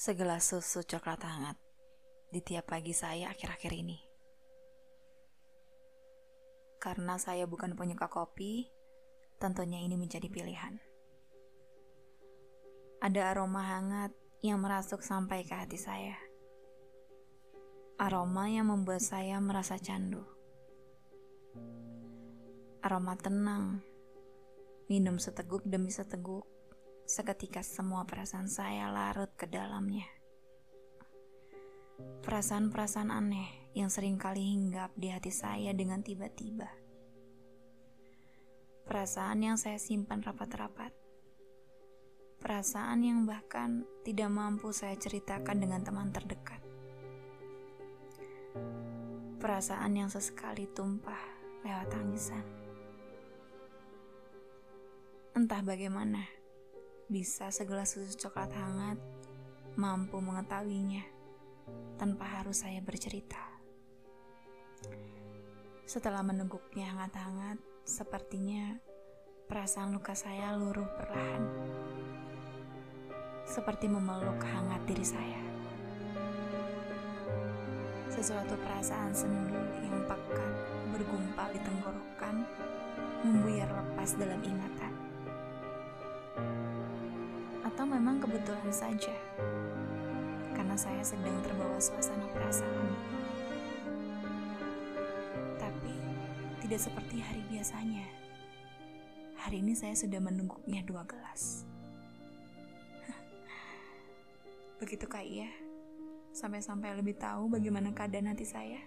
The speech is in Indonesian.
segelas susu coklat hangat di tiap pagi saya akhir-akhir ini. Karena saya bukan penyuka kopi, tentunya ini menjadi pilihan. Ada aroma hangat yang merasuk sampai ke hati saya. Aroma yang membuat saya merasa candu. Aroma tenang, minum seteguk demi seteguk, seketika semua perasaan saya larut ke dalamnya. Perasaan-perasaan aneh yang sering kali hinggap di hati saya dengan tiba-tiba. Perasaan yang saya simpan rapat-rapat. Perasaan yang bahkan tidak mampu saya ceritakan dengan teman terdekat. Perasaan yang sesekali tumpah lewat tangisan. Entah bagaimana, bisa segelas susu coklat hangat mampu mengetahuinya tanpa harus saya bercerita. Setelah meneguknya hangat-hangat, sepertinya perasaan luka saya luruh perlahan. Seperti memeluk hangat diri saya. Sesuatu perasaan sendu yang pekat bergumpal di tenggorokan membuyar lepas dalam ingatan memang kebetulan saja karena saya sedang terbawa suasana perasaan. Tapi tidak seperti hari biasanya. Hari ini saya sudah menungguknya dua gelas. Begitukah iya? Sampai-sampai lebih tahu bagaimana keadaan hati saya?